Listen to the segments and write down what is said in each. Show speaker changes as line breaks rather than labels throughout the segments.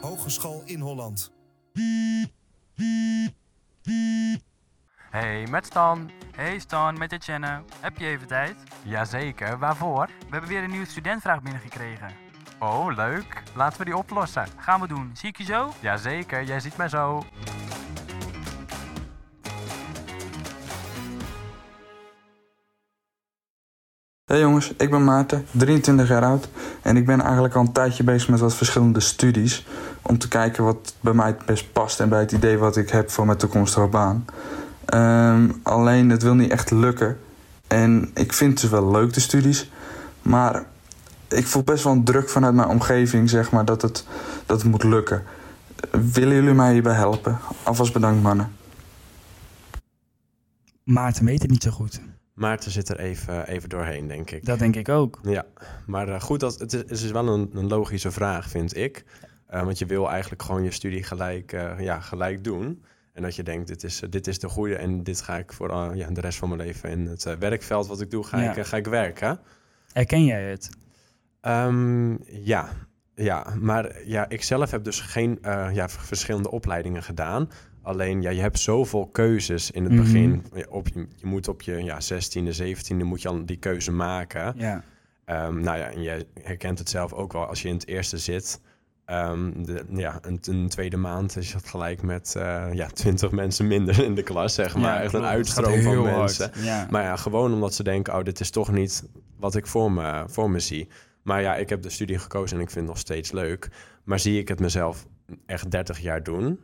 Hogeschool in Holland.
Hey, met Stan.
Hey Stan, met Etienne. Heb je even tijd?
Jazeker, waarvoor?
We hebben weer een nieuwe studentvraag binnengekregen.
Oh, leuk. Laten we die oplossen.
Gaan we doen. Zie ik je zo?
Jazeker, jij ziet mij zo.
Hey jongens, ik ben Maarten, 23 jaar oud. En ik ben eigenlijk al een tijdje bezig met wat verschillende studies. Om te kijken wat bij mij het best past en bij het idee wat ik heb voor mijn toekomstige baan. Ehm, alleen het wil niet echt lukken. En ik vind ze wel leuk, de studies. Maar ik voel best wel een druk vanuit mijn omgeving, zeg maar, dat het, dat het moet lukken. Willen jullie mij hierbij helpen? Alvast bedankt, mannen.
Maarten weet het niet zo goed.
Maarten zit er even, even doorheen, denk ik.
Dat denk ik ook.
Ja, maar eh, goed, dat, het, is, het is wel een, een logische vraag, vind ik. Eh, want je wil eigenlijk gewoon je studie gelijk, eh, ja, gelijk doen. En dat je denkt, dit is, dit is de goede en dit ga ik voor ja, de rest van mijn leven in het werkveld wat ik doe, ga,
Ja.
ik, ga ik werken.
Herken jij het?
Ehm, ja. ja, maar ja, ik zelf heb dus geen eh, ja, verschillende opleidingen gedaan. Alleen, ja, je hebt zoveel keuzes in het
Mhm.
begin. Op, je, je moet op je ja, 16e, 17e moet je al die keuze maken.
Ja.
Ehm, nou ja, en jij herkent het zelf ook wel als je in het eerste zit. Ehm, de, ja, een, een tweede maand is het gelijk met eh ja, 20 mensen minder in de klas, zeg maar.
Ja,
Echt een uitstroom van mensen.
Ja.
Maar ja, gewoon omdat ze denken, oh, dit is toch niet wat ik voor me, voor me zie. Maar ja, ik heb de studie gekozen en ik vind het nog steeds leuk. Maar zie ik het mezelf echt 30 jaar doen?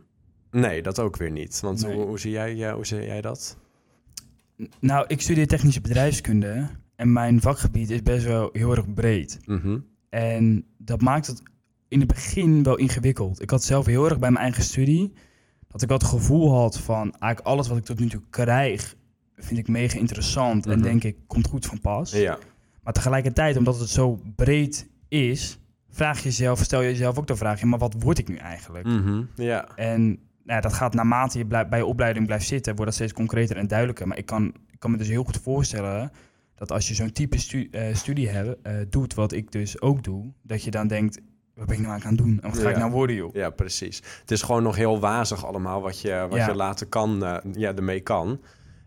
Nee, dat ook weer niet. Want
Nee.
hoe, hoe, zie jij, eh, hoe zie jij dat?
Nou, ik studeer technische bedrijfskunde. En mijn vakgebied is best wel heel erg breed.
Mhm.
En dat maakt het in het begin wel ingewikkeld. Ik had zelf heel erg bij mijn eigen studie... dat ik wel het gevoel had van... eigenlijk alles wat ik tot nu toe krijg... vind ik mega interessant. En
Mhm.
denk ik, komt goed van pas.
Ja,
Maar tegelijkertijd, omdat het zo breed is... vraag je jezelf, stel je jezelf ook de vraag... maar wat word ik nu eigenlijk?
Mhm. ja.
En nou, ja, dat gaat naarmate je bij je opleiding blijft zitten... wordt dat steeds concreter en duidelijker. Maar ik kan, ik kan me dus heel goed voorstellen... dat als je zo'n type stu- eh, studie hebt, eh, doet, wat ik dus ook doe... dat je dan denkt, wat ben ik nou aan het doen? En wat ga ik nou worden, joh?
Ja, precies. Het is gewoon nog heel wazig allemaal wat je, wat je later kan, eh, ja, ermee kan.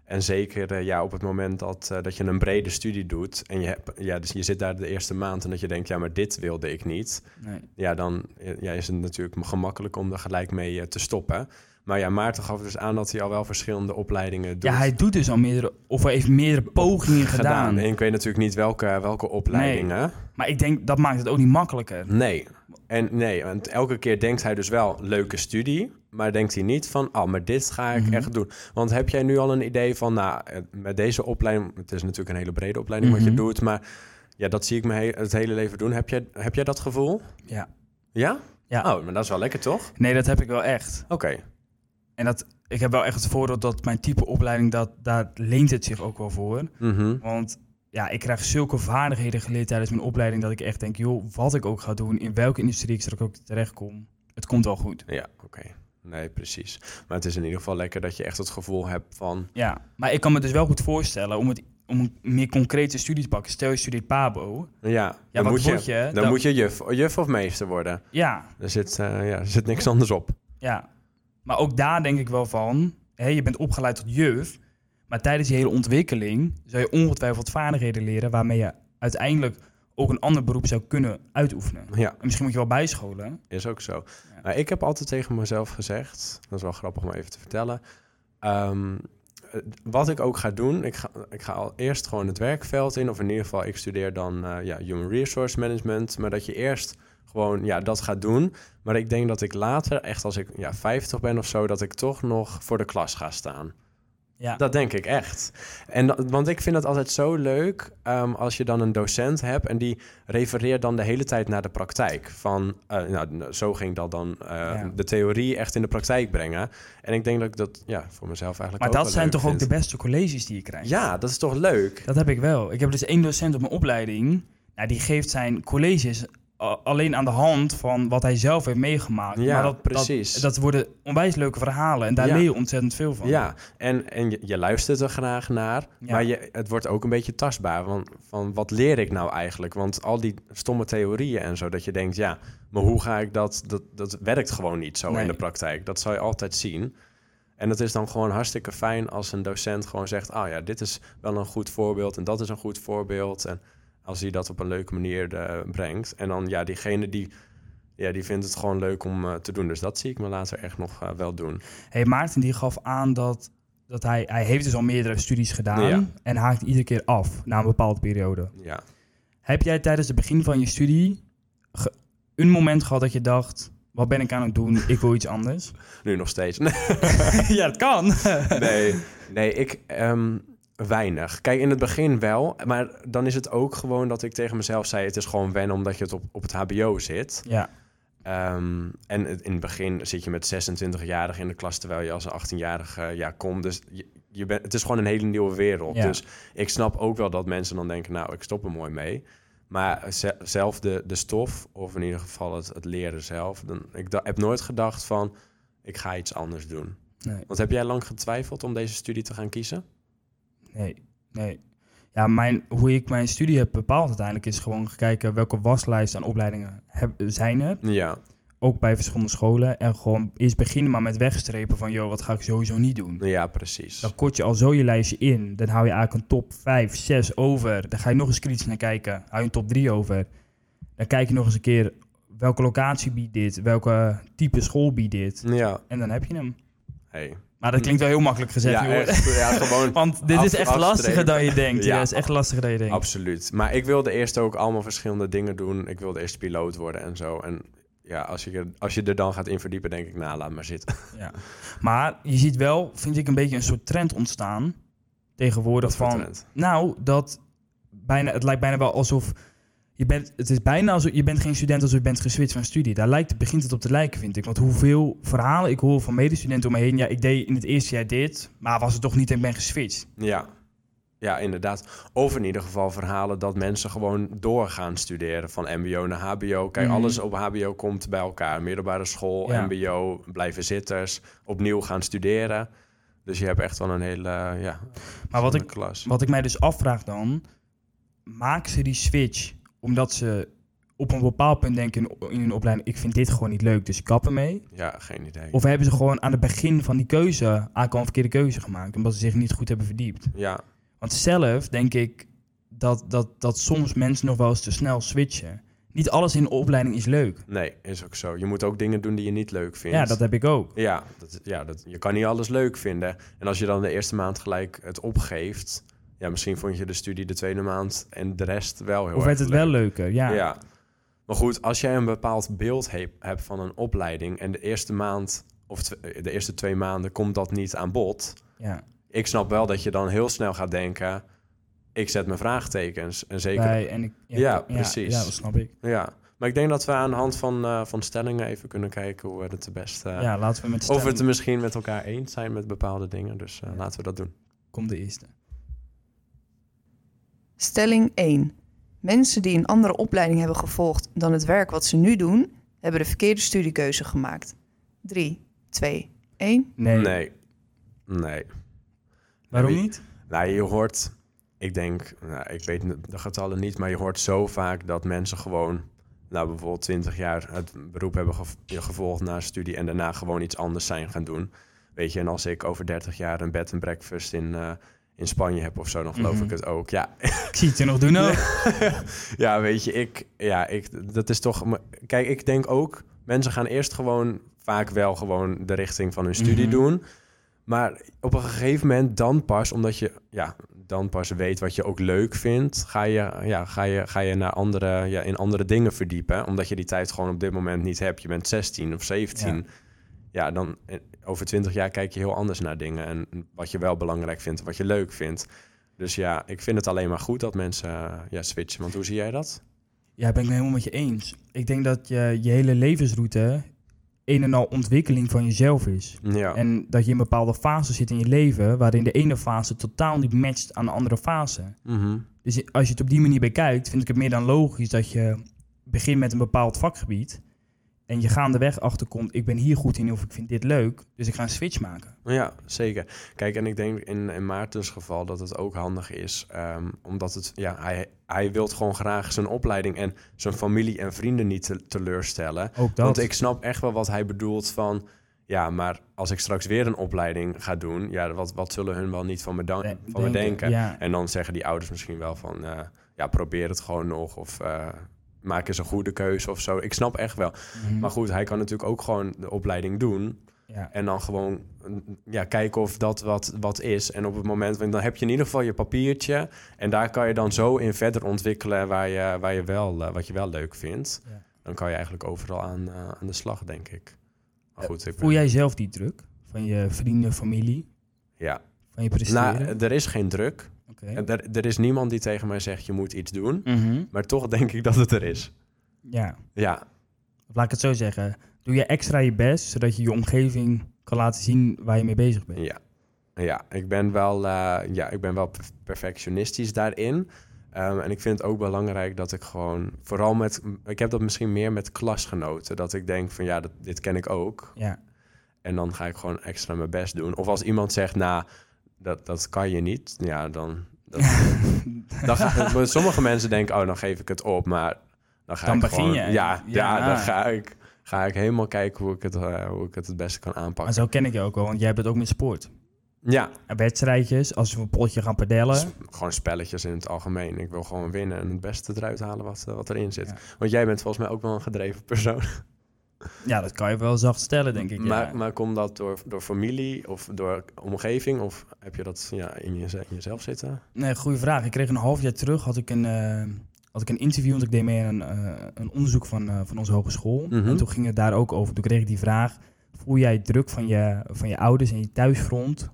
En zeker eh, ja, op het moment dat, eh, dat je een brede studie doet en je, hebt, ja, dus je zit daar de eerste maand en dat je denkt, ja, maar dit wilde ik niet.
Nee.
Ja, dan ja, is het natuurlijk gemakkelijk om er gelijk mee te stoppen. Maar ja, Maarten gaf dus aan dat hij al wel verschillende opleidingen doet.
Ja, hij doet dus al meerdere... of hij heeft meerdere pogingen gedaan.
En ik weet natuurlijk niet welke, welke opleidingen.
Maar ik denk, dat maakt het ook niet makkelijker.
Nee. En nee, want elke keer denkt hij dus wel leuke studie, maar denkt hij niet van, oh, maar dit ga ik
Mhm.
echt doen. Want heb jij nu al een idee van, nou, eh, met deze opleiding, het is natuurlijk een hele brede opleiding wat
Mhm.
je doet, maar ja, dat zie ik me he- het hele leven doen. Heb jij, heb jij dat gevoel?
Ja.
Ja?
Ja.
Oh, maar dat is wel lekker, toch?
Nee, dat heb ik wel echt.
Oké.
En dat, ik heb wel echt het voordeel dat mijn type opleiding... Dat, daar leent het zich ook wel voor.
Mhm.
Want ja, ik krijg zulke vaardigheden geleerd tijdens mijn opleiding dat ik echt denk, joh, wat ik ook ga doen, in welke industrie ik straks ook terecht kom, het komt wel goed.
Ja, oké. Nee, precies. Maar het is in ieder geval lekker dat je echt het gevoel hebt van...
Ja, maar ik kan me dus wel goed voorstellen om, het, om een meer concrete studie te pakken. Stel je studeert Pabo.
Ja, dan,
wat
moet, je, dan,
Dan-
moet je juf, juf of meester worden.
Ja,
Er zit, eh, ja, er zit niks anders op.
ja. Maar ook daar denk ik wel van, hé, je bent opgeleid tot juf, maar tijdens die hele ontwikkeling zou je ongetwijfeld vaardigheden leren waarmee je uiteindelijk ook een ander beroep zou kunnen uitoefenen.
Ja,
En misschien moet je wel bijscholen.
is ook zo.
Ja.
Maar ik heb altijd tegen mezelf gezegd, dat is wel grappig om even te vertellen. ehm, eh, wat ik ook ga doen, ik ga, ik ga al eerst gewoon het werkveld in, of in ieder geval, ik studeer dan eh, ja, Human Resource Management, maar dat je eerst gewoon ja, dat gaat doen. Maar ik denk dat ik later, echt als ik ja, 50 ben of zo, dat ik toch nog voor de klas ga staan.
Ja.
Dat denk ik echt. En, dat- want ik vind het altijd zo leuk ehm, als je dan een docent hebt en die refereert dan de hele tijd naar de praktijk. Van, eh, nou, zo ging dat dan eh,
Ja.
de theorie echt in de praktijk brengen. En ik denk dat ik dat ja, voor mezelf eigenlijk
Maar
ook
dat zijn toch ook de beste colleges die je krijgt?
Ja, dat is toch leuk?
Dat heb ik wel. Ik heb dus één docent op mijn opleiding. Nou, die geeft zijn colleges alleen aan de hand van wat hij zelf heeft meegemaakt.
Ja,
maar dat,
precies.
Dat, dat worden onwijs leuke verhalen en daar
Ja.
leer je ontzettend veel van.
Ja, en, en je, je luistert er graag naar,
Ja.
maar je, het wordt ook een beetje tastbaar. Van, van wat leer ik nou eigenlijk? Want al die stomme theorieën en zo, dat je denkt, ja, maar hoe ga ik dat? Dat, dat werkt gewoon niet zo
Nee.
in de praktijk. Dat zal je altijd zien. En het is dan gewoon hartstikke fijn als een docent gewoon zegt, ah ja, dit is wel een goed voorbeeld en dat is een goed voorbeeld. En als hij dat op een leuke manier eh, brengt. En dan, ja, diegene die, ja, die vindt het gewoon leuk om eh, te doen. Dus dat zie ik me later echt nog eh, wel doen.
Hey, Maarten die gaf aan dat, dat hij, hij heeft dus al meerdere studies gedaan
Ja.
en haakt iedere keer af na een bepaalde periode.
Ja.
Heb jij tijdens het begin van je studie een moment gehad dat je dacht, wat ben ik aan het doen? Ik wil iets anders.
Nu nog steeds.
ja, dat kan.
Nee, nee ik ehm, weinig. Kijk, in het begin wel, maar dan is het ook gewoon dat ik tegen mezelf zei: het is gewoon wennen omdat je het op, op het HBO zit.
ja,
Ehm, en in het begin zit je met 26-jarigen in de klas terwijl je als een 18-jarige ja, komt. Dus je, je bent, het is gewoon een hele nieuwe wereld.
Ja.
Dus ik snap ook wel dat mensen dan denken: nou, ik stop er mooi mee. Maar ze- zelf de, de stof, of in ieder geval het, het leren zelf, dan, ik da- heb nooit gedacht van: ik ga iets anders doen.
nee,
Want heb jij lang getwijfeld om deze studie te gaan kiezen?
Nee, nee. Ja, mijn, hoe ik mijn studie heb bepaald uiteindelijk is gewoon gekeken welke waslijsten aan opleidingen heb, zijn er.
Ja,
Ook bij verschillende scholen. En gewoon eerst beginnen maar met wegstrepen van, joh, wat ga ik sowieso niet doen.
ja precies.
Dan kort je al zo je lijstje in. Dan hou je eigenlijk een top 5, 6 over. Dan ga je nog eens kritisch naar kijken. Hou je een top 3 over. Dan kijk je nog eens een keer welke locatie biedt dit. Welke type school biedt dit.
Ja,
En dan heb je hem.
hey.
Maar dat klinkt wel heel makkelijk gezegd,
ja, echt, ja, gewoon
Want dit
Af-
is echt lastiger dan je denkt. Ja, is echt lastiger dan je denkt.
absoluut. Maar ik wilde eerst ook allemaal verschillende dingen doen. Ik wilde eerst piloot worden en zo. En ja, als je, er- als je er dan gaat in verdiepen, denk ik, nou, laat maar zitten.
Ja. Maar je ziet wel, vind ik, een beetje een soort trend ontstaan. Tegenwoordig van...
trend?
Nou, dat bijna, het lijkt bijna wel alsof je bent, het is bijna alsof je bent geen student alsof je bent geswitcht van studie. Daar lijkt, begint het op te lijken, vind ik. Want hoeveel verhalen ik hoor van medestudenten om me heen. Ja, ik deed in het eerste jaar dit, maar was het toch niet en ik ben geswitcht.
Ja. ja, inderdaad. Of in ieder geval verhalen dat mensen gewoon doorgaan studeren van mbo naar hbo. Kijk,
Mhm.
alles op hbo komt bij elkaar. Middelbare school,
Ja.
mbo, blijven zitters, opnieuw gaan studeren. Dus je hebt echt wel een hele, ja,
Maar wat ik,
klas.
wat ik mij dus afvraag dan, maken ze die switch omdat ze op een bepaald punt denken in, hun opleiding, ik vind dit gewoon niet leuk, dus ik kap ermee?
Ja, geen idee.
Of hebben ze gewoon aan het begin van die keuze eigenlijk al een verkeerde keuze gemaakt, omdat ze zich niet goed hebben verdiept?
Ja,
Want zelf denk ik dat, dat, dat soms mensen nog wel eens te snel switchen. Niet alles in de opleiding is leuk.
nee, is ook zo. Je moet ook dingen doen die je niet leuk vindt.
Ja, dat heb ik ook.
Ja, dat, ja dat, je kan niet alles leuk vinden. En als je dan de eerste maand gelijk het opgeeft... Ja, misschien vond je de studie de tweede maand en de rest wel heel
Of
erg
werd het
leuk.
wel leuker? Ja.
Ja. Maar goed, als jij een bepaald beeld he- hebt van een opleiding... en de eerste maand of tw- de eerste twee maanden komt dat niet aan bod...
ja.
ik snap wel dat je dan heel snel gaat denken... ik zet mijn vraagtekens. En zeker
Bij, en ik,
Ja, precies.
Ja, dat snap ik.
Ja, maar ik denk dat we aan de hand van, eh, van stellingen even kunnen kijken hoe we het het beste...
ja, laten we met
of we het misschien met elkaar eens zijn met bepaalde dingen. Dus eh, laten we dat doen.
Kom de eerste.
Stelling 1. Mensen die een andere opleiding hebben gevolgd dan het werk wat ze nu doen, hebben de verkeerde studiekeuze gemaakt. 3, 2, 1.
Nee.
Nee. Nee.
Waarom niet?
Nou, je hoort... Ik denk... Nou, ik weet de getallen niet, maar je hoort zo vaak dat mensen gewoon... Nou, bijvoorbeeld 20 jaar het beroep hebben gev- gevolgd na studie... en daarna gewoon iets anders zijn gaan doen. Weet je, en als ik over 30 jaar een bed and breakfast in, eh, in Spanje heb of zo... dan geloof
Mhm.
ik het ook. Ja,
Ik zie het je nog doen ook.
ja, weet je, ik, ja, ik, dat is toch. Kijk, ik denk ook, mensen gaan eerst gewoon vaak wel gewoon de richting van hun studie
Mhm.
doen. Maar op een gegeven moment dan pas, omdat je ja, dan pas weet wat je ook leuk vindt, ga je, ja, ga je, ga je naar andere, ja, in andere dingen verdiepen. Omdat je die tijd gewoon op dit moment niet hebt. Je bent 16 of 17.
Ja.
Ja, dan eh, over 20 jaar kijk je heel anders naar dingen. En wat je wel belangrijk vindt, wat je leuk vindt. Dus ja, ik vind het alleen maar goed dat mensen eh, ja, switchen. Want hoe zie jij dat?
Ja, ben ik het helemaal met je eens. Ik denk dat je, je hele levensroute een en al ontwikkeling van jezelf is.
Ja,
En dat je in bepaalde fases zit in je leven... waarin de ene fase totaal niet matcht aan de andere fase.
Mhm.
Dus als je het op die manier bekijkt... vind ik het meer dan logisch dat je begint met een bepaald vakgebied en je gaandeweg achterkomt, ik ben hier goed in of ik vind dit leuk, dus ik ga een switch maken.
Ja, zeker. Kijk, en ik denk in, in Maartens geval dat het ook handig is, ehm, omdat het, ja, hij, hij wil gewoon graag zijn opleiding en zijn familie en vrienden niet te- teleurstellen.
Ook dat.
Want ik snap echt wel wat hij bedoelt van, ja, maar als ik straks weer een opleiding ga doen, ja, wat, wat zullen hun wel niet van me, van me denken?
Ja,
En dan zeggen die ouders misschien wel van, eh, ja, probeer het gewoon nog of eh, maak eens een goede keuze of zo. Ik snap echt wel.
Mhm.
Maar goed, hij kan natuurlijk ook gewoon de opleiding doen.
ja.
En dan gewoon mm, ja, kijken of dat wat, wat is. En op het moment, want dan heb je in ieder geval je papiertje. En daar kan je dan zo in verder ontwikkelen waar je, waar je wel, eh, wat je wel leuk vindt.
Ja.
Dan kan je eigenlijk overal aan, eh, aan de slag, denk ik. Maar goed, ik ben-
Voel jij zelf die druk van je vrienden, familie,
Ja,
van je presteren?
nou, er is geen druk. En Er, er is niemand die tegen mij zegt, je moet iets doen.
Mhm.
Maar toch denk ik dat het er is.
Ja,
Ja,
of laat ik het zo zeggen. Doe je extra je best, zodat je je omgeving kan laten zien waar je mee bezig bent.
Ja, ja ik ben wel, eh, ja, ik ben wel per- perfectionistisch daarin. Ehm, en ik vind het ook belangrijk dat ik gewoon, vooral met, ik heb dat misschien meer met klasgenoten, dat ik denk van ja, dat, dit ken ik ook.
Ja.
En dan ga ik gewoon extra mijn best doen. Of als iemand zegt, nou, dat, dat kan je niet, ja, dan. Dat, dan ga, sommige mensen denken, oh, dan geef ik het op, maar dan ga
Dan
ik
begin
gewoon,
je.
Ja, ja,
Ja.
dan ga ik, ga ik helemaal kijken hoe ik het, eh, hoe ik het het beste kan
Maar
aanpakken.
zo ken ik je ook wel, want jij hebt het ook met sport.
Ja,
En wedstrijdjes, als we een potje gaan padellen.
S- Gewoon spelletjes in het algemeen. Ik wil gewoon winnen en het beste eruit halen wat, eh, wat erin zit.
Ja.
Want jij bent volgens mij ook wel een gedreven persoon.
Ja, dat kan je wel zacht stellen, denk ik. Ja.
Maar, maar komt dat door, door familie of door omgeving? Of heb je dat ja, in, je, in jezelf zitten?
Nee, goede vraag. Ik kreeg een half jaar terug, had ik een, eh, had ik een interview, want ik deed mee aan een, eh, een onderzoek van, eh, van onze hogeschool.
Mhm.
En toen ging het daar ook over. Toen kreeg ik die vraag, voel jij druk van je, van je ouders en je thuisfront,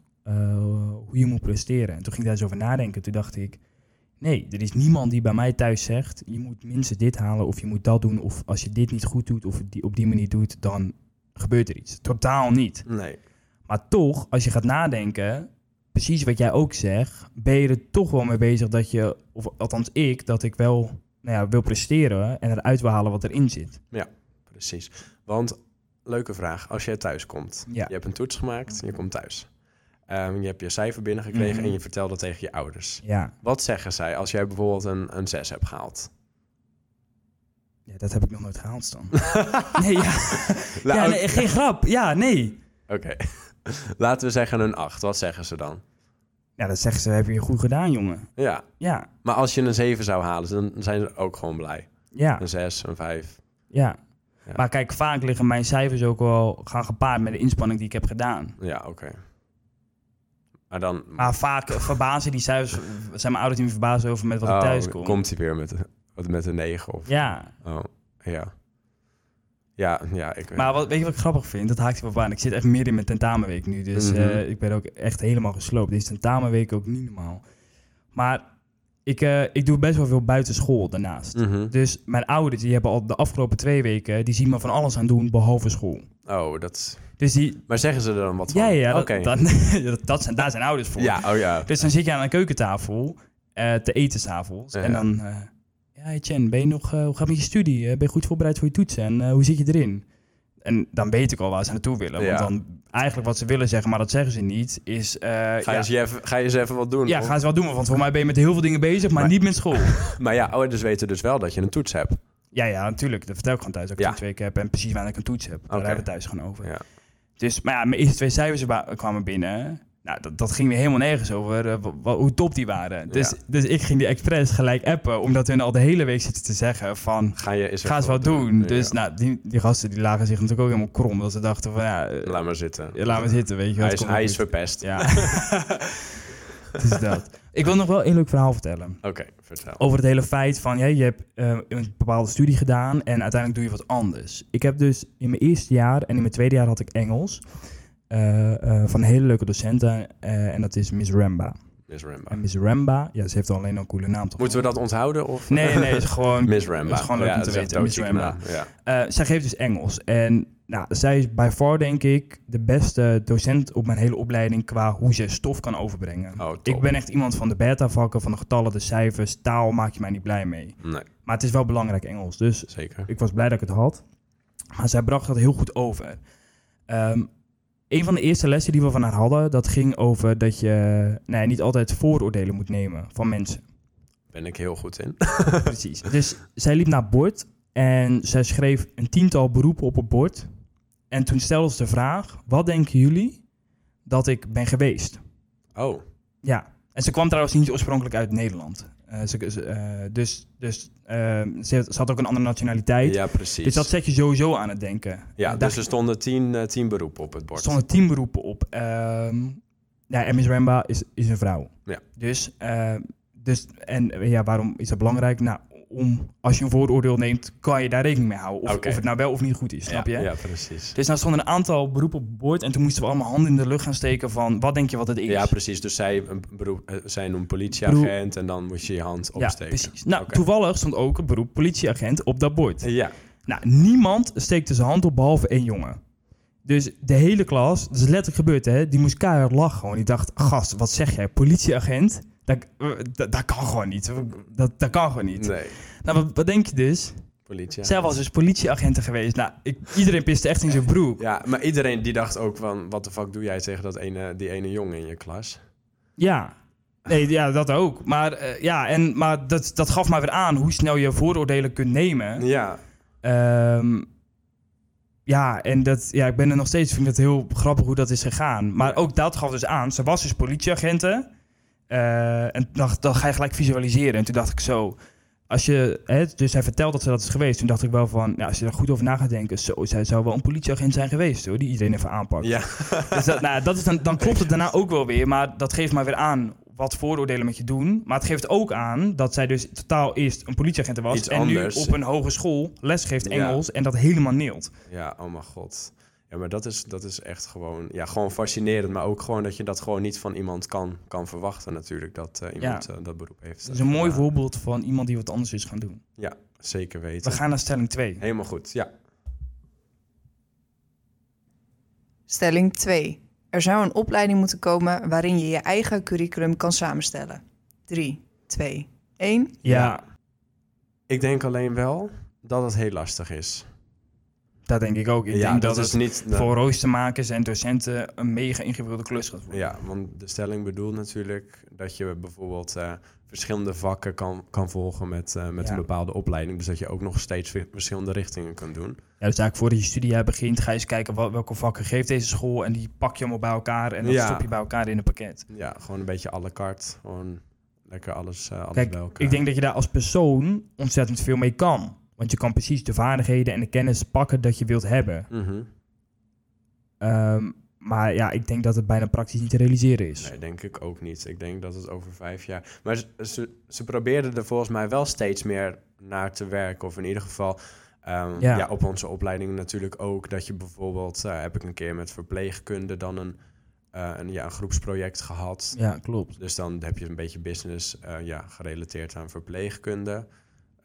hoe je moet presteren? En toen ging ik daar eens over nadenken. Toen dacht ik, nee, er is niemand die bij mij thuis zegt, je moet minstens dit halen of je moet dat doen. Of als je dit niet goed doet of die, op die manier doet, dan gebeurt er iets. Totaal niet.
Nee.
Maar toch, als je gaat nadenken, precies wat jij ook zegt, ben je er toch wel mee bezig dat je, of althans ik, dat ik wel nou ja, wil presteren en eruit wil halen wat erin zit.
Precies. Want, leuke vraag. Als jij thuis komt,
Ja.
je hebt een toets gemaakt, je komt thuis. Ehm, je hebt je cijfer binnengekregen
Mhm.
en je vertelt dat tegen je ouders.
Ja,
Wat zeggen zij als jij bijvoorbeeld een, een 6 hebt gehaald?
ja dat heb ik nog nooit gehaald, Stan. nee, ja. Ja nee, geen grap. Ja, nee.
Oké. Laten we zeggen een 8. Wat zeggen ze dan?
Ja, dan zeggen ze, heb je goed gedaan, jongen.
Ja.
Ja,
Maar als je een 7 zou halen, dan zijn ze ook gewoon blij.
ja,
Een 6, een 5.
ja.
Ja.
Maar kijk, vaak liggen mijn cijfers ook wel gaan gepaard met de inspanning die ik heb gedaan.
Ja, oké. Maar dan...
Maar vaak verbazen die cijfers, zijn mijn ouders niet meer verbaasd over met wat ik
Oh,
thuis kom.
Komt hij weer met, met een 9 of...
Ja,
Oh, ja. Ja, ja, ik weet
Maar wat, weet je wat ik grappig vind? Dat haakt wel aan. Ik zit echt midden in mijn tentamenweek nu. Dus
Mhm.
eh, ik ben ook echt helemaal gesloopt. Deze tentamenweek ook niet normaal. Maar ik, eh, ik doe best wel veel buitenschool daarnaast.
Mhm.
Dus mijn ouders die hebben al de afgelopen twee weken... die zien me van alles aan doen, behalve school.
Oh, dat...
Dus die...
Maar zeggen ze er dan wat van?
Ja, ja, dat,
Oké.
dat, dat, dat zijn, daar zijn ouders voor.
Ja, oh ja.
Dus dan zit je aan een keukentafel eh, te eten s'avonds.
Ja.
En dan... eh, ja, Chen, ben je nog, hoe gaat het met je studie? Ben je goed voorbereid voor je toetsen? En hoe zit je erin? En dan weet ik al waar ze naartoe willen.
Ja.
Want dan eigenlijk wat ze willen zeggen, maar dat zeggen ze niet, is... eh,
Ga je,
ja,
eens, je even, ga je eens even wat doen?
ja,
of-
gaan ze wel doen. Want voor mij ben je met heel veel dingen bezig, maar,
Maar-
niet met school.
Maar ja, ouders weten dus wel dat je een toets hebt.
ja, ja, natuurlijk. Dat vertel ik gewoon thuis. Dat ik
Ja.
een toetsweek heb en precies waar ik een toets heb. Daar hebben we thuis gewoon over.
Ja.
Dus, maar ja, mijn eerste twee cijfers wa- kwamen binnen. Nou, dat, dat ging weer helemaal nergens over eh, hoe top die waren. Dus,
Ja.
dus ik ging die expres gelijk appen, omdat hun al de hele week zitten te zeggen van...
Ga je eens
Ga
even
eens wat doen.
Ja.
Dus nou, die, die gasten die lagen zich natuurlijk ook helemaal krom. Dat ze dachten van ja, eh,
Laat maar zitten.
laat me zitten, weet je.
Hij is, hij is verpest.
Ja. dus dat. Ik wil nog wel een leuk verhaal vertellen.
Oké, vertel.
Over het hele feit van, ja, je hebt eh, een bepaalde studie gedaan en uiteindelijk doe je wat anders. Ik heb dus in mijn eerste jaar en in mijn tweede jaar had ik Engels. Eh, eh, van hele leuke docenten eh, en dat is Miss Ramba.
Miss Rambo.
En Miss Ramba, ja, ze heeft al alleen een coole naam toch?
Moeten we dat onthouden? Of?
Nee, nee, is gewoon...
Miss Rambo.
is gewoon leuk om te weten, Miss
naam, Ja.
Zij geeft dus Engels. En nou, zij is bij far, denk ik, de beste docent op mijn hele opleiding qua hoe ze stof kan overbrengen.
Oh, top.
Ik ben echt iemand van de beta-vakken, van de getallen, de cijfers, taal maak je mij niet blij mee.
Nee,
Maar het is wel belangrijk Engels, dus
zeker.
ik was blij dat ik het had. Maar zij bracht dat heel goed over. Ehm, een van de eerste lessen die we van haar hadden, dat ging over dat je nee, niet altijd vooroordelen moet nemen van mensen.
Ben ik heel goed in.
Precies. Dus zij liep naar bord en zij schreef een tiental beroepen op het bord. En toen stelde ze de vraag, wat denken jullie dat ik ben geweest?
Oh,
Ja, en ze kwam trouwens niet oorspronkelijk uit Nederland. Eh, ze, ze, eh, dus dus ehm, ze, had- ze had ook een andere nationaliteit.
ja, precies.
Dus dat zet je sowieso aan het denken.
ja,
Eh,
dus er stonden tien, tien beroepen op het bord.
Er stonden tien beroepen op. Ehm ja, en Miss Ramba is, is een vrouw.
Ja.
Dus, ehm, dus, en ja, waarom is dat belangrijk? Nou, om, als je een vooroordeel neemt, kan je daar rekening mee houden. Of, of het nou wel of niet goed is, snap
ja,
je?
Ja, precies.
Dus nou stonden een aantal beroepen op bord en toen moesten we allemaal handen in de lucht gaan steken van, wat denk je wat het is?
Ja, precies. Dus zij, een beroep, eh, zij een politieagent en dan moest je je hand
Ja,
opsteken.
precies. Nou, toevallig stond ook een beroep politieagent op dat bord.
Ja,
Nou, niemand steekte zijn hand op behalve één jongen. Dus de hele klas, dat is letterlijk gebeurd hè, die moest keihard lachen. Gewoon. Die dacht, gast, wat zeg jij, politieagent? Dat, dat, dat kan gewoon niet. Dat, dat kan gewoon niet.
nee.
Nou, wat, wat denk je dus?
Politie.
Zij was dus politieagent geweest. Nou, ik, iedereen piste echt in zijn broek.
Ja, maar iedereen die dacht ook van... wat de fuck doe jij tegen dat ene, die ene jongen in je klas?
Ja. Nee, ja, dat ook. Maar, eh, ja, en, maar dat, dat gaf maar weer aan hoe snel je vooroordelen kunt nemen.
Ja,
Ehm, ja, en dat, ja, ik ben er nog steeds, vind ik het heel grappig hoe dat is gegaan. Maar ook dat gaf dus aan, ze was dus politieagenten. Eh, en dacht, dan ga je gelijk visualiseren. En toen dacht ik zo, als je, hè, dus hij vertelt dat ze dat is geweest. Toen dacht ik wel van, ja, als je er goed over na gaat denken, zo, zij zou wel een politieagent zijn geweest hoor, die iedereen even aanpakt.
ja.
Dus dat, nou, dat is dan, dan klopt het daarna ook wel weer, maar dat geeft maar weer aan wat vooroordelen met je doen. Maar het geeft ook aan dat zij dus totaal eerst een politieagent was
Iets
en
anders.
nu op een hogeschool les geeft
Ja.
Engels en dat helemaal neelt.
Ja, oh mijn god. Ja, maar dat is, dat is echt gewoon, ja, gewoon fascinerend. Maar ook gewoon dat je dat gewoon niet van iemand kan, kan verwachten natuurlijk. Dat eh, iemand eh, dat beroep heeft.
Dat is een mooi voorbeeld van iemand die wat anders is gaan doen.
Ja, zeker
We
weten.
gaan naar stelling 2.
Helemaal goed, ja.
Stelling 2. Er zou een opleiding moeten komen waarin je je eigen curriculum kan samenstellen. 3, 2, 1.
Ja,
Ik denk alleen wel dat het heel lastig is.
Dat denk ik ook. Ik
ja,
denk
dat,
dat,
is
het
niet...
voor roostermakers en docenten een mega ingewikkelde klus gaat worden.
Ja, want de stelling bedoelt natuurlijk dat je bijvoorbeeld eh, verschillende vakken kan, kan volgen met, eh, met
Ja.
een bepaalde opleiding. Dus dat je ook nog steeds verschillende richtingen kan doen.
Ja, dus eigenlijk voordat je studiejaar begint, ga je eens kijken wat, welke vakken geeft deze school. En die pak je allemaal bij elkaar en dan
Ja.
stop je bij elkaar in een pakket.
Ja, gewoon een beetje à la carte. Gewoon lekker alles, eh alles
Kijk,
bij elkaar.
ik denk dat je daar als persoon ontzettend veel mee kan. Want je kan precies de vaardigheden en de kennis pakken dat je wilt hebben.
Mhm.
Ehm, maar ja, ik denk dat het bijna praktisch niet te realiseren is.
Nee, denk ik ook niet. Ik denk dat het over vijf jaar... Maar ze, ze, ze probeerden er volgens mij wel steeds meer naar te werken. Of in ieder geval... ehm,
Ja.
ja. op onze opleiding natuurlijk ook. Dat je bijvoorbeeld... eh, heb ik een keer met verpleegkunde dan een, eh, een, ja, een groepsproject gehad.
Ja, klopt.
Dus dan heb je een beetje business eh, ja, gerelateerd aan verpleegkunde.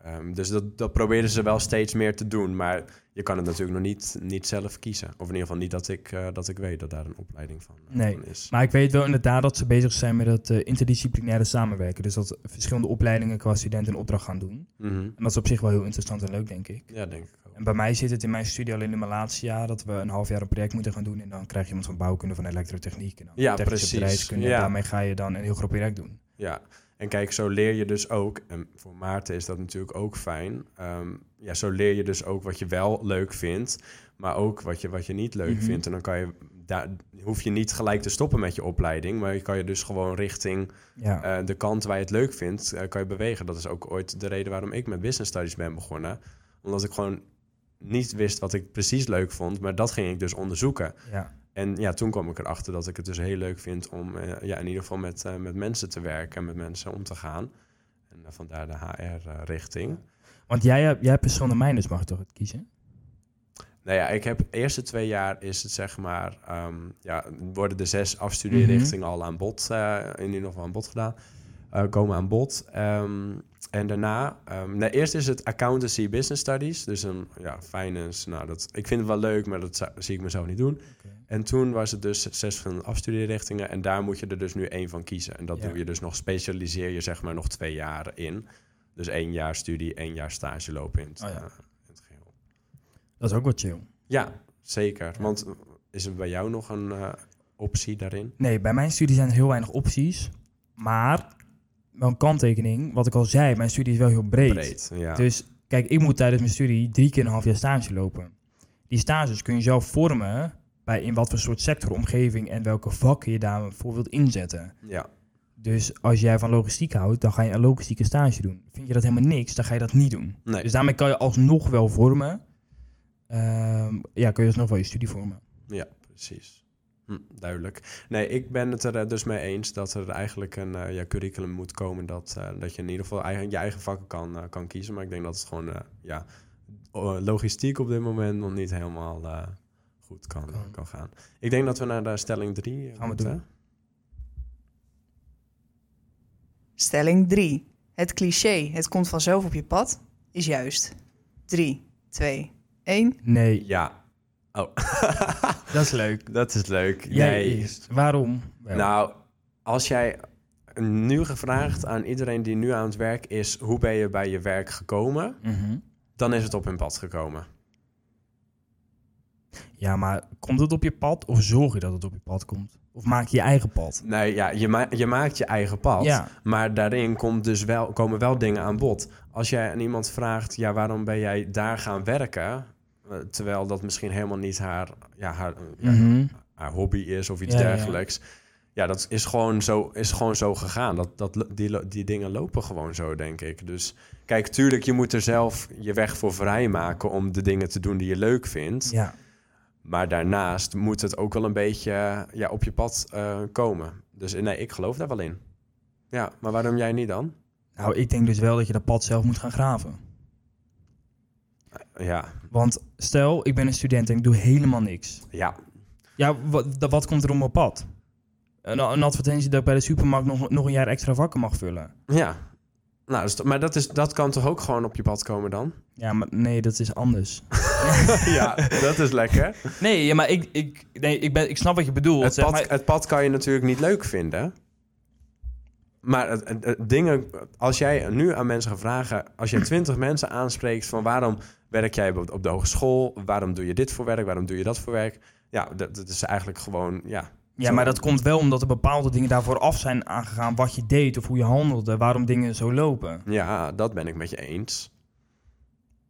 Ehm, dus dat, dat probeerden ze wel steeds meer te doen. Maar je kan het natuurlijk nog niet, niet zelf kiezen. Of in ieder geval niet dat ik, eh, dat ik weet dat daar een opleiding van, eh,
Nee.
van is.
Maar ik weet wel inderdaad dat ze bezig zijn met het eh, interdisciplinaire samenwerken. Dus dat verschillende opleidingen qua student een opdracht gaan doen.
Mhm.
En dat is op zich wel heel interessant en leuk, denk ik.
Ja, denk ik ook.
En bij mij zit het in mijn studie al in mijn laatste jaar dat we een half jaar een project moeten gaan doen. En dan krijg je iemand van bouwkunde, van elektrotechniek. En dan
Ja, precies.
bedrijfskunde.
Ja.
En daarmee ga je dan een heel groot project doen.
Ja, en kijk, zo leer je dus ook, en voor Maarten is dat natuurlijk ook fijn. ehm, ja, zo leer je dus ook wat je wel leuk vindt, maar ook wat je, wat je niet leuk
Mhm.
vindt. En dan kan je, daar hoef je niet gelijk te stoppen met je opleiding, maar je kan je dus gewoon richting
Ja,
eh, de kant waar je het leuk vindt, eh, kan je bewegen. Dat is ook ooit de reden waarom ik met business studies ben begonnen. Omdat ik gewoon niet wist wat ik precies leuk vond, maar dat ging ik dus onderzoeken.
ja.
En ja, toen kwam ik erachter dat ik het dus heel leuk vind om eh, ja, in ieder geval met, eh, met mensen te werken en met mensen om te gaan. En eh, vandaar de HR-richting.
Want jij, hebt- jij hebt persoon mij, dus mag toch het kiezen?
nou ja, ik heb de eerste twee jaar is het zeg maar, ehm, ja, worden de zes afstudeerrichtingen al aan bod, eh, in ieder geval aan bod gedaan. komen aan bod. Ehm, en daarna, nee, eerst is het accountancy business studies. Dus een ja, finance. Nou, dat, ik vind het wel leuk, maar dat zie ik mezelf niet doen. En toen was het dus zes verschillende afstudeerrichtingen. En daar moet je er dus nu één van kiezen. En dat
Ja.
doe je dus nog, specialiseer je zeg maar nog twee jaar in. Dus één jaar studie, één jaar stage lopen in het,
Oh ja.
eh, in het geheel.
Dat is ook wel chill.
Ja, zeker. Want eh, is er bij jou nog een eh, optie daarin?
Nee, bij mijn studie zijn er heel weinig opties. Maar, wel een kanttekening, wat ik al zei, mijn studie is wel heel breed.
Breed, ja.
Dus kijk, ik moet tijdens mijn studie drie keer een half jaar stage lopen. Die stages kun je zelf vormen bij in wat voor soort sector, omgeving en welke vakken je daarvoor wilt inzetten.
ja.
Dus als jij van logistiek houdt, dan ga je een logistieke stage doen. Vind je dat helemaal niks, dan ga je dat niet doen.
Nee.
Dus daarmee kan je alsnog wel vormen. Ehm, ja, kun je alsnog wel je studie vormen.
Ja, precies. Hm, duidelijk. Nee, ik ben het er eh, dus mee eens dat er eigenlijk een eh, ja, curriculum moet komen dat, eh, dat je in ieder geval eigen, je eigen vakken kan, kan kiezen. Maar ik denk dat het gewoon, ja, logistiek op dit moment nog niet helemaal goed kan,
Kan.
kan gaan. Ik denk dat we naar de stelling 3
Gaan we doen.
Stelling 3. Het cliché, het komt vanzelf op je pad, is juist. 3, 2, 1.
Nee,
Ja. Oh,
dat is leuk.
dat is leuk.
Jij
nee.
eerst. Waarom? Wel.
Nou, als jij nu gevraagd aan iedereen die nu aan het werk is, hoe ben je bij je werk gekomen?
Mhm.
Dan is het op hun pad gekomen.
Ja, maar komt het op je pad of zorg je dat het op je pad komt? Of maak je je eigen pad?
Nee, ja, je, ma- je maakt je eigen pad.
Ja.
Maar daarin komt dus wel, komen wel dingen aan bod. Als jij aan iemand vraagt, ja, waarom ben jij daar gaan werken? Eh, Terwijl dat misschien helemaal niet haar, ja, haar, ja,
Mhm.
haar hobby is of iets
Ja,
dergelijks. Ja, dat is gewoon zo, is gewoon zo gegaan. Dat, dat, die, die dingen lopen gewoon zo, denk ik. Dus kijk, tuurlijk, je moet er zelf je weg voor vrijmaken om de dingen te doen die je leuk vindt.
Ja.
Maar daarnaast moet het ook wel een beetje eh, ja, op je pad eh, komen. Dus nee, ik geloof daar wel in. Ja, maar waarom jij niet dan?
Nou, ik denk dus wel dat je dat pad zelf moet gaan graven.
Ja,
Want stel, ik ben een student en ik doe helemaal niks.
ja,
Ja, wat, wat komt er op mijn pad? Een, een advertentie dat ik bij de supermarkt nog, nog een jaar extra vakken mag vullen.
ja. Nou, dus, maar dat, is, dat kan toch ook gewoon op je pad komen dan?
Ja, maar nee, dat is anders.
ja, dat is lekker.
Nee, ja, maar ik, ik, nee, ik, ben, ik snap wat je bedoelt.
Het
zeg
pad,
maar.
het pad kan je natuurlijk niet leuk vinden. Maar het, het- het dingen, als jij nu aan mensen gaat vragen, als je twintig mensen aanspreekt van waarom werk jij op, op de hogeschool, waarom doe je dit voor werk, waarom doe je dat voor werk, ja, dat, dat is eigenlijk gewoon, ja.
Ja,
zo-
maar dat komt wel omdat er bepaalde dingen daarvoor af zijn aangegaan. Wat je deed of hoe je handelde, waarom dingen zo lopen.
Ja, dat ben ik met je eens.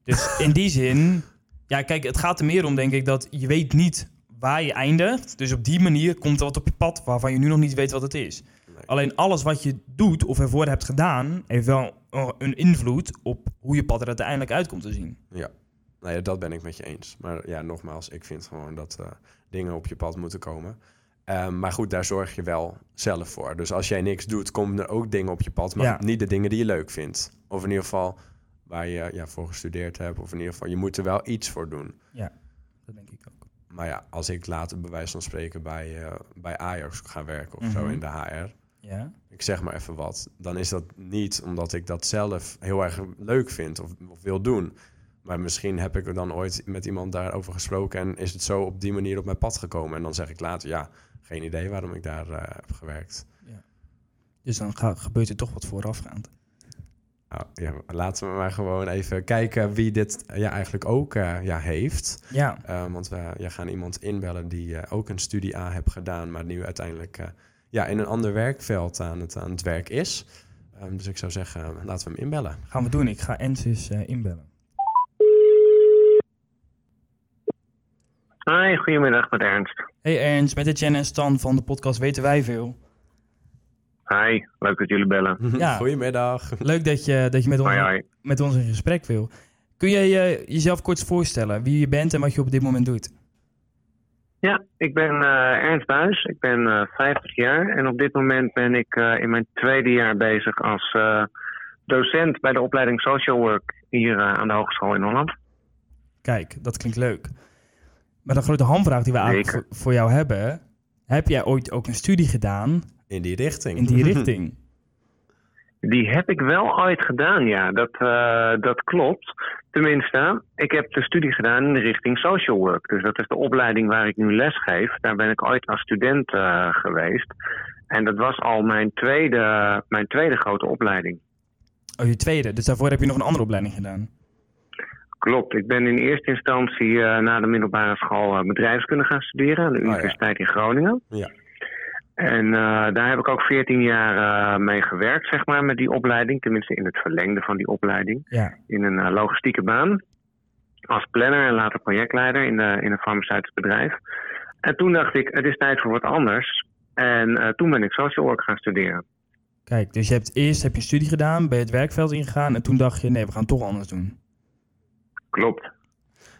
Dus in die zin, ja, kijk, het gaat er meer om, denk ik, dat je weet niet waar je eindigt. Dus op die manier komt er wat op je pad waarvan je nu nog niet weet wat het is.
Nee.
Alleen alles wat je doet of ervoor hebt gedaan, heeft wel een invloed op hoe je pad er uiteindelijk uit komt te zien.
Ja, nou ja, dat ben ik met je eens. Maar ja, nogmaals, ik vind gewoon dat eh, dingen op je pad moeten komen. Ehm, maar goed, daar zorg je wel zelf voor. Dus als jij niks doet, komen er ook dingen op je pad. Maar
Ja.
niet de dingen die je leuk vindt. Of in ieder geval waar je ja, voor gestudeerd hebt. Of in ieder geval, je moet er wel iets voor doen.
Dat denk ik ook.
Maar ja, als ik later bij wijze van spreken bij, eh, bij Ajax ga werken of zo
Mhm.
in de HR.
Ja?
Ik zeg maar even wat. Dan is dat niet omdat ik dat zelf heel erg leuk vind of, of wil doen. Maar misschien heb ik er dan ooit met iemand daarover gesproken en is het zo op die manier op mijn pad gekomen. En dan zeg ik later, ja, geen idee waarom ik daar eh, heb gewerkt.
Dus dan ga- gebeurt er toch wat voorafgaand.
Nou, ja, laten we maar gewoon even kijken wie dit ja, eigenlijk ook eh, ja, heeft.
Ja,
Eh, want we ja, gaan iemand inbellen die eh, ook een studie A heeft gedaan, maar nu uiteindelijk eh, ja, in een ander werkveld aan het, aan het werk is. Ehm, dus ik zou zeggen, laten we hem inbellen.
gaan we doen. Ik ga Ensis eh, inbellen.
Hi, goedemiddag met Ernst.
Hey Ernst, met Etienne en Stan van de podcast Weten Wij Veel.
Hi, leuk dat jullie bellen.
Ja.
Goedemiddag.
Leuk dat je, dat je met, ons, met ons in gesprek wil. Kun jij je jezelf kort voorstellen wie je bent en wat je op dit moment doet?
Ja, ik ben eh, Ernst Buis. Ik ben eh 50 jaar en op dit moment ben ik eh, in mijn tweede jaar bezig als eh, docent bij de opleiding Social Work hier eh, aan de Hogeschool in Holland.
Kijk, dat klinkt leuk. Maar de grote hamvraag die we eigenlijk voor jou hebben... Heb jij ooit ook een studie gedaan
In die richting.
in die richting?
Die heb ik wel ooit gedaan, ja. Dat, eh, dat klopt. Tenminste, ik heb de studie gedaan in de richting social work. Dus dat is de opleiding waar ik nu les geef. Daar ben ik ooit als student eh, geweest. En dat was al mijn tweede, mijn tweede grote opleiding.
Oh, je tweede. Dus daarvoor heb je nog een andere opleiding gedaan.
Klopt. Ik ben in eerste instantie eh, na de middelbare school uh, bedrijfskunde gaan studeren aan de
Oh, ja.
Universiteit in Groningen.
Ja.
En eh, daar heb ik ook 14 jaar mee gewerkt, zeg maar, met die opleiding. Tenminste in het verlengde van die opleiding.
Ja.
In een logistieke baan. Als planner en later projectleider in, de, in een farmaceutisch bedrijf. En toen dacht ik, het is tijd voor wat anders. En toen ben ik social work gaan studeren.
Kijk, dus je hebt eerst heb je studie gedaan, ben je het werkveld ingegaan en toen dacht je, nee, we gaan het toch anders doen.
Klopt.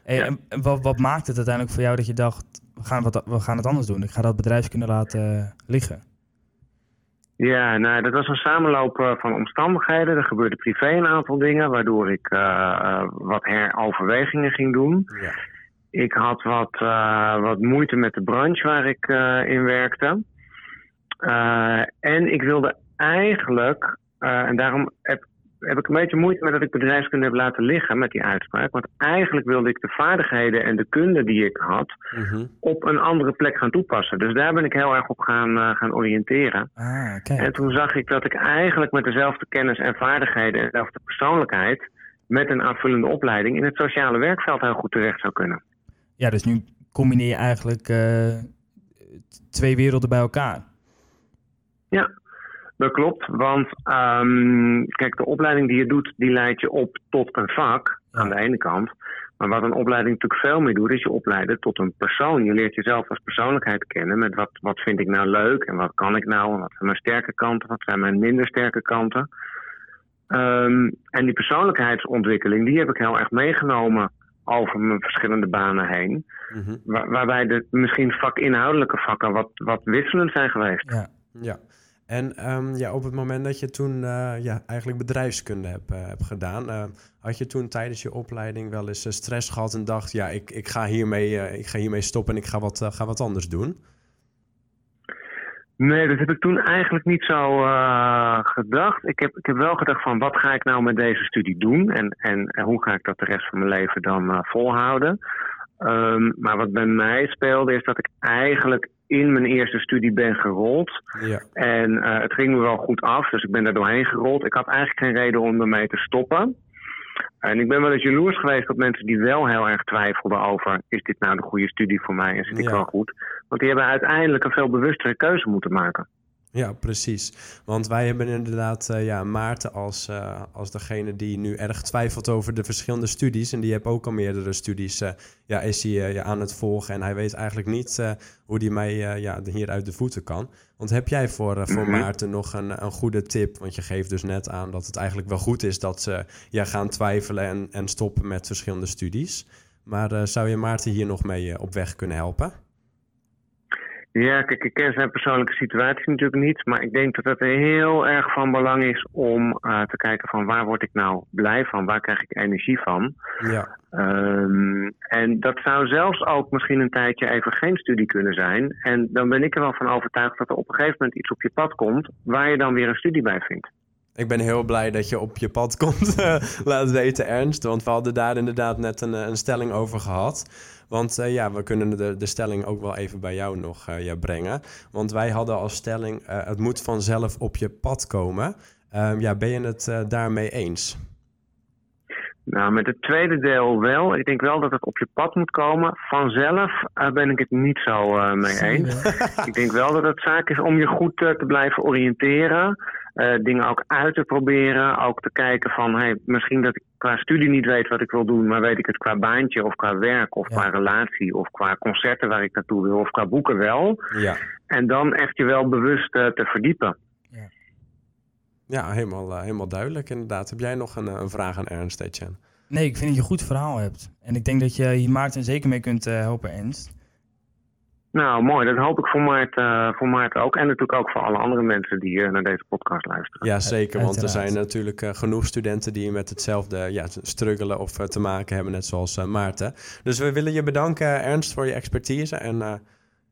Hey,
Ja.
en wat, wat maakt het uiteindelijk voor jou dat je dacht, we gaan, wat, we gaan het anders doen? Ik ga dat bedrijfskunde laten eh, liggen.
Ja, nou, dat was een samenloop eh, van omstandigheden. Er gebeurde privé een aantal dingen, waardoor ik eh, wat heroverwegingen ging doen.
Ja.
Ik had wat, wat moeite met de branche waar ik in werkte. En ik wilde eigenlijk, en daarom heb, heb ik een beetje moeite met dat ik bedrijfskunde heb laten liggen met die uitspraak. Want eigenlijk wilde ik de vaardigheden en de kunde die ik had
Mhm.
op een andere plek gaan toepassen. Dus daar ben ik heel erg op gaan, eh, gaan oriënteren.
Ah,
En toen zag ik dat ik eigenlijk met dezelfde kennis en vaardigheden en dezelfde persoonlijkheid met een aanvullende opleiding in het sociale werkveld heel goed terecht zou kunnen.
Ja, dus nu combineer je eigenlijk eh, twee werelden bij elkaar.
Dat klopt, want ehm, kijk, de opleiding die je doet, die leidt je op tot een vak
Ja.
aan de ene kant. Maar wat een opleiding natuurlijk veel meer doet, is je opleiden tot een persoon. Je leert jezelf als persoonlijkheid kennen met wat, wat vind ik nou leuk en wat kan ik nou en wat zijn mijn sterke kanten, wat zijn mijn minder sterke kanten. Ehm, en die persoonlijkheidsontwikkeling, die heb ik heel erg meegenomen over mijn verschillende banen heen.
Mhm.
Waar- waarbij de misschien vakinhoudelijke vakken wat, wat wisselend zijn geweest.
Ja.
Ja. En ehm, ja, op het moment dat je toen eh, ja, eigenlijk bedrijfskunde hebt, eh, hebt gedaan, eh, had je toen tijdens je opleiding wel eens stress gehad en dacht, ja, ik, ik, ga, hiermee, ik ga hiermee stoppen en ik ga wat, ga wat anders doen?
Nee, dat heb ik toen eigenlijk niet zo gedacht. Ik heb, ik heb wel gedacht van wat ga ik nou met deze studie doen en, en, en hoe ga ik dat de rest van mijn leven dan volhouden. Ehm, maar wat bij mij speelde is dat ik eigenlijk in mijn eerste studie ben gerold.
Ja.
En eh, het ging me wel goed af, dus ik ben er doorheen gerold. Ik had eigenlijk geen reden om ermee te stoppen. En ik ben wel eens jaloers geweest op mensen die wel heel erg twijfelden over... is dit nou de goede studie voor mij en zit ik
Ja.
wel goed? Want die hebben uiteindelijk een veel bewustere keuze moeten maken.
Ja, precies. Want wij hebben inderdaad eh, ja, Maarten als, eh, als degene die nu erg twijfelt over de verschillende studies. En die heeft ook al meerdere studies, eh, ja, is hij ja, aan het volgen. En hij weet eigenlijk niet hoe hij mij ja, hier uit de voeten kan. Want heb jij voor, voor
Mhm.
Maarten nog een, een goede tip? Want je geeft dus net aan dat het eigenlijk wel goed is dat ze ja, gaan twijfelen en, en stoppen met verschillende studies. Maar zou je Maarten hier nog mee op weg kunnen helpen?
Ja, kijk, ik ken zijn persoonlijke situatie natuurlijk niet. Maar ik denk dat het heel erg van belang is om eh, te kijken van waar word ik nou blij van? Waar krijg ik energie van?
Ja,
Ehm, en dat zou zelfs ook misschien een tijdje even geen studie kunnen zijn. En dan ben ik er wel van overtuigd dat er op een gegeven moment iets op je pad komt waar je dan weer een studie bij vindt.
Ik ben heel blij dat je op je pad komt. Laat weten, Ernst. Want we hadden daar inderdaad net een, eh, een stelling over gehad. Want eh, ja, we kunnen de, de stelling ook wel even bij jou nog eh, ja, brengen. Want wij hadden als stelling: eh, het moet vanzelf op je pad komen. Ehm, ja, ben je het eh, daarmee eens?
Nou, met het tweede deel wel. Ik denk wel dat het op je pad moet komen. Vanzelf eh, ben ik het niet zo eh, mee eens. Ik denk wel dat het zaak is om je goed eh, te blijven oriënteren. Eh, dingen ook uit te proberen. Ook te kijken van, hey, misschien dat ik qua studie niet weet wat ik wil doen, maar weet ik het qua baantje of qua werk of
Ja.
qua relatie of qua concerten waar ik naartoe wil of qua boeken wel.
Ja,
En dan echt je wel bewust eh, te verdiepen.
ja helemaal, eh, helemaal duidelijk inderdaad. Heb jij nog een, een vraag aan Ernst, Etienne?
Nee, ik vind dat je een goed verhaal hebt. En ik denk dat je hier Maarten zeker mee kunt eh, helpen, Ernst.
Nou, mooi. Dat hoop ik voor Maarten, eh, voor Maarten ook. En natuurlijk ook voor alle andere mensen die eh, naar deze podcast luisteren.
Ja, zeker. Want er zijn natuurlijk eh, genoeg studenten die met hetzelfde ja, struggelen of te maken hebben, net zoals Maarten. Dus we willen je bedanken, Ernst, voor je expertise. En eh,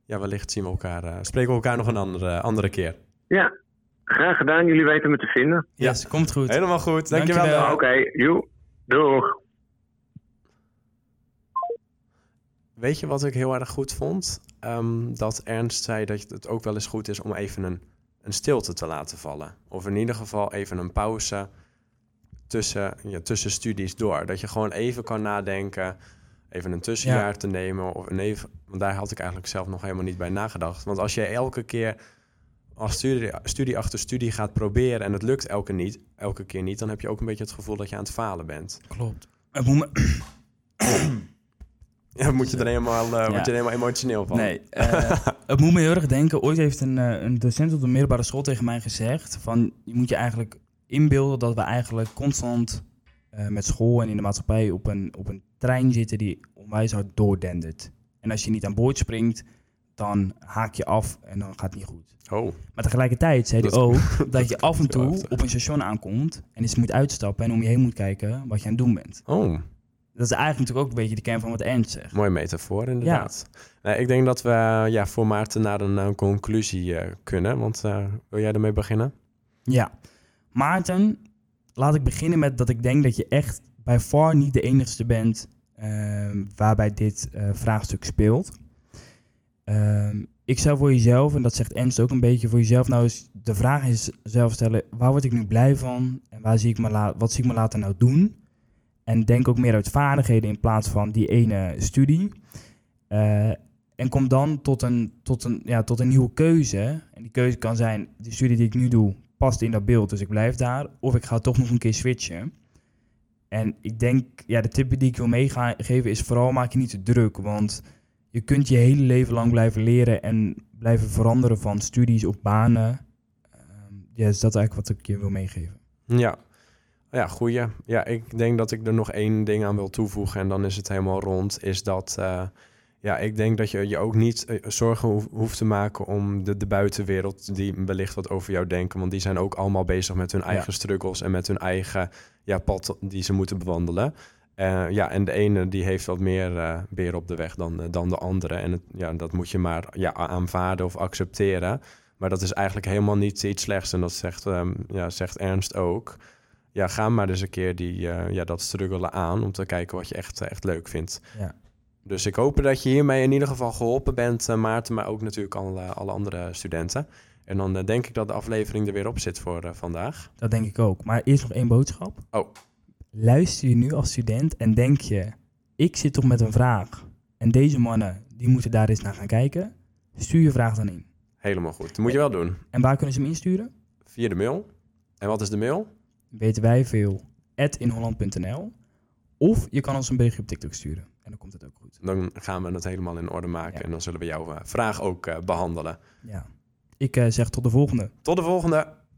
ja, wellicht zien we elkaar, eh, spreken we elkaar nog een andere, andere keer.
Ja, Graag gedaan, jullie weten me te vinden.
Yes, komt goed.
Helemaal goed. Dankjewel.
Dankjewel.
Oké, joe. Doeg.
Weet je wat ik heel erg goed vond? Ehm, dat Ernst zei dat het ook wel eens goed is om even een, een stilte te laten vallen. Of in ieder geval even een pauze tussen, ja, tussen studies door. Dat je gewoon even kan nadenken, even een tussenjaar
Ja.
te nemen. Of een even, want daar had ik eigenlijk zelf nog helemaal niet bij nagedacht. Want als je elke keer als studie, studie achter studie gaat proberen en het lukt elke, niet, elke keer niet, dan heb je ook een beetje het gevoel dat je aan het falen bent.
Klopt. Het moet me-
Ja, moet je er helemaal,
Ja.
word je er helemaal emotioneel van.
Nee, eh, het moet me heel erg denken. Ooit heeft een, eh, een docent op de middelbare school tegen mij gezegd: van je moet je eigenlijk inbeelden dat we eigenlijk constant met school en in de maatschappij op een, op een trein zitten die onwijs hard doordendert. En als je niet aan boord springt, dan haak je af en dan gaat het niet goed.
Oh,
Maar tegelijkertijd zei hij ook dat je af en toe
heftig.
op een station aankomt en eens moet uitstappen en om je heen moet kijken wat je aan het doen bent.
oh.
Dat is eigenlijk natuurlijk ook een beetje de kern van wat Ernst zegt.
Mooie metafoor, inderdaad. Ik denk dat we ja, voor Maarten naar een, conclusie eh, kunnen. Want eh, wil jij ermee beginnen?
Ja. Maarten, laat ik beginnen met dat ik denk dat je echt bij far niet de enigste bent ehm, waarbij dit eh, vraagstuk speelt. Ehm, ik zou voor jezelf, en dat zegt Ernst ook een beetje, voor jezelf nou eens de vraag is zelf stellen, waar word ik nu blij van en waar zie ik me wat zie ik me later nou doen? En denk ook meer uit vaardigheden in plaats van die ene studie. Eh, en kom dan tot een, tot, een, ja, tot een nieuwe keuze. En die keuze kan zijn, de studie die ik nu doe past in dat beeld, dus ik blijf daar. Of ik ga toch nog een keer switchen. En ik denk, ja, de tip die ik wil meegeven is vooral maak je niet te druk. Want je kunt je hele leven lang blijven leren en blijven veranderen van studies of banen. Ehm, ja, dus dat is eigenlijk wat ik je wil meegeven.
Ja. Ja, goeie. Ja, ik denk dat ik er nog één ding aan wil toevoegen en dan is het helemaal rond. Is dat, eh, ja, ik denk dat je je ook niet eh, zorgen hoef- hoeft te maken om de, de buitenwereld die wellicht wat over jou denken. Want die zijn ook allemaal bezig met hun
Ja.
eigen struggles en met hun eigen ja, pad die ze moeten bewandelen. Eh, ja, en de ene die heeft wat meer eh beer op de weg dan, dan de andere. En het, ja, dat moet je maar ja, aanvaarden of accepteren. Maar dat is eigenlijk helemaal niet iets slechts. En dat zegt, ehm, ja, zegt Ernst ook. Ja, ga maar eens een keer die, eh, ja, dat struggelen aan om te kijken wat je echt, echt leuk vindt.
Ja.
Dus ik hoop dat je hiermee in ieder geval geholpen bent, eh, Maarten, maar ook natuurlijk alle, alle andere studenten. En dan eh, denk ik dat de aflevering er weer op zit voor eh, vandaag.
Dat denk ik ook. Maar eerst nog één boodschap.
Oh.
Luister je nu als student en denk je, ik zit toch met een vraag. En deze mannen, die moeten daar eens naar gaan kijken. Stuur je vraag dan in.
Helemaal goed. Dat moet je wel doen.
En waar kunnen ze hem insturen?
Via de mail. En wat is de mail?
Weten wij veel. inholland.nl Of je kan ons een berichtje op TikTok sturen. En dan komt het ook goed.
Dan gaan we het helemaal in orde maken.
Ja.
En dan zullen we jouw eh, vraag ook eh, behandelen.
Ja. Ik eh, zeg tot de volgende.
Tot de volgende.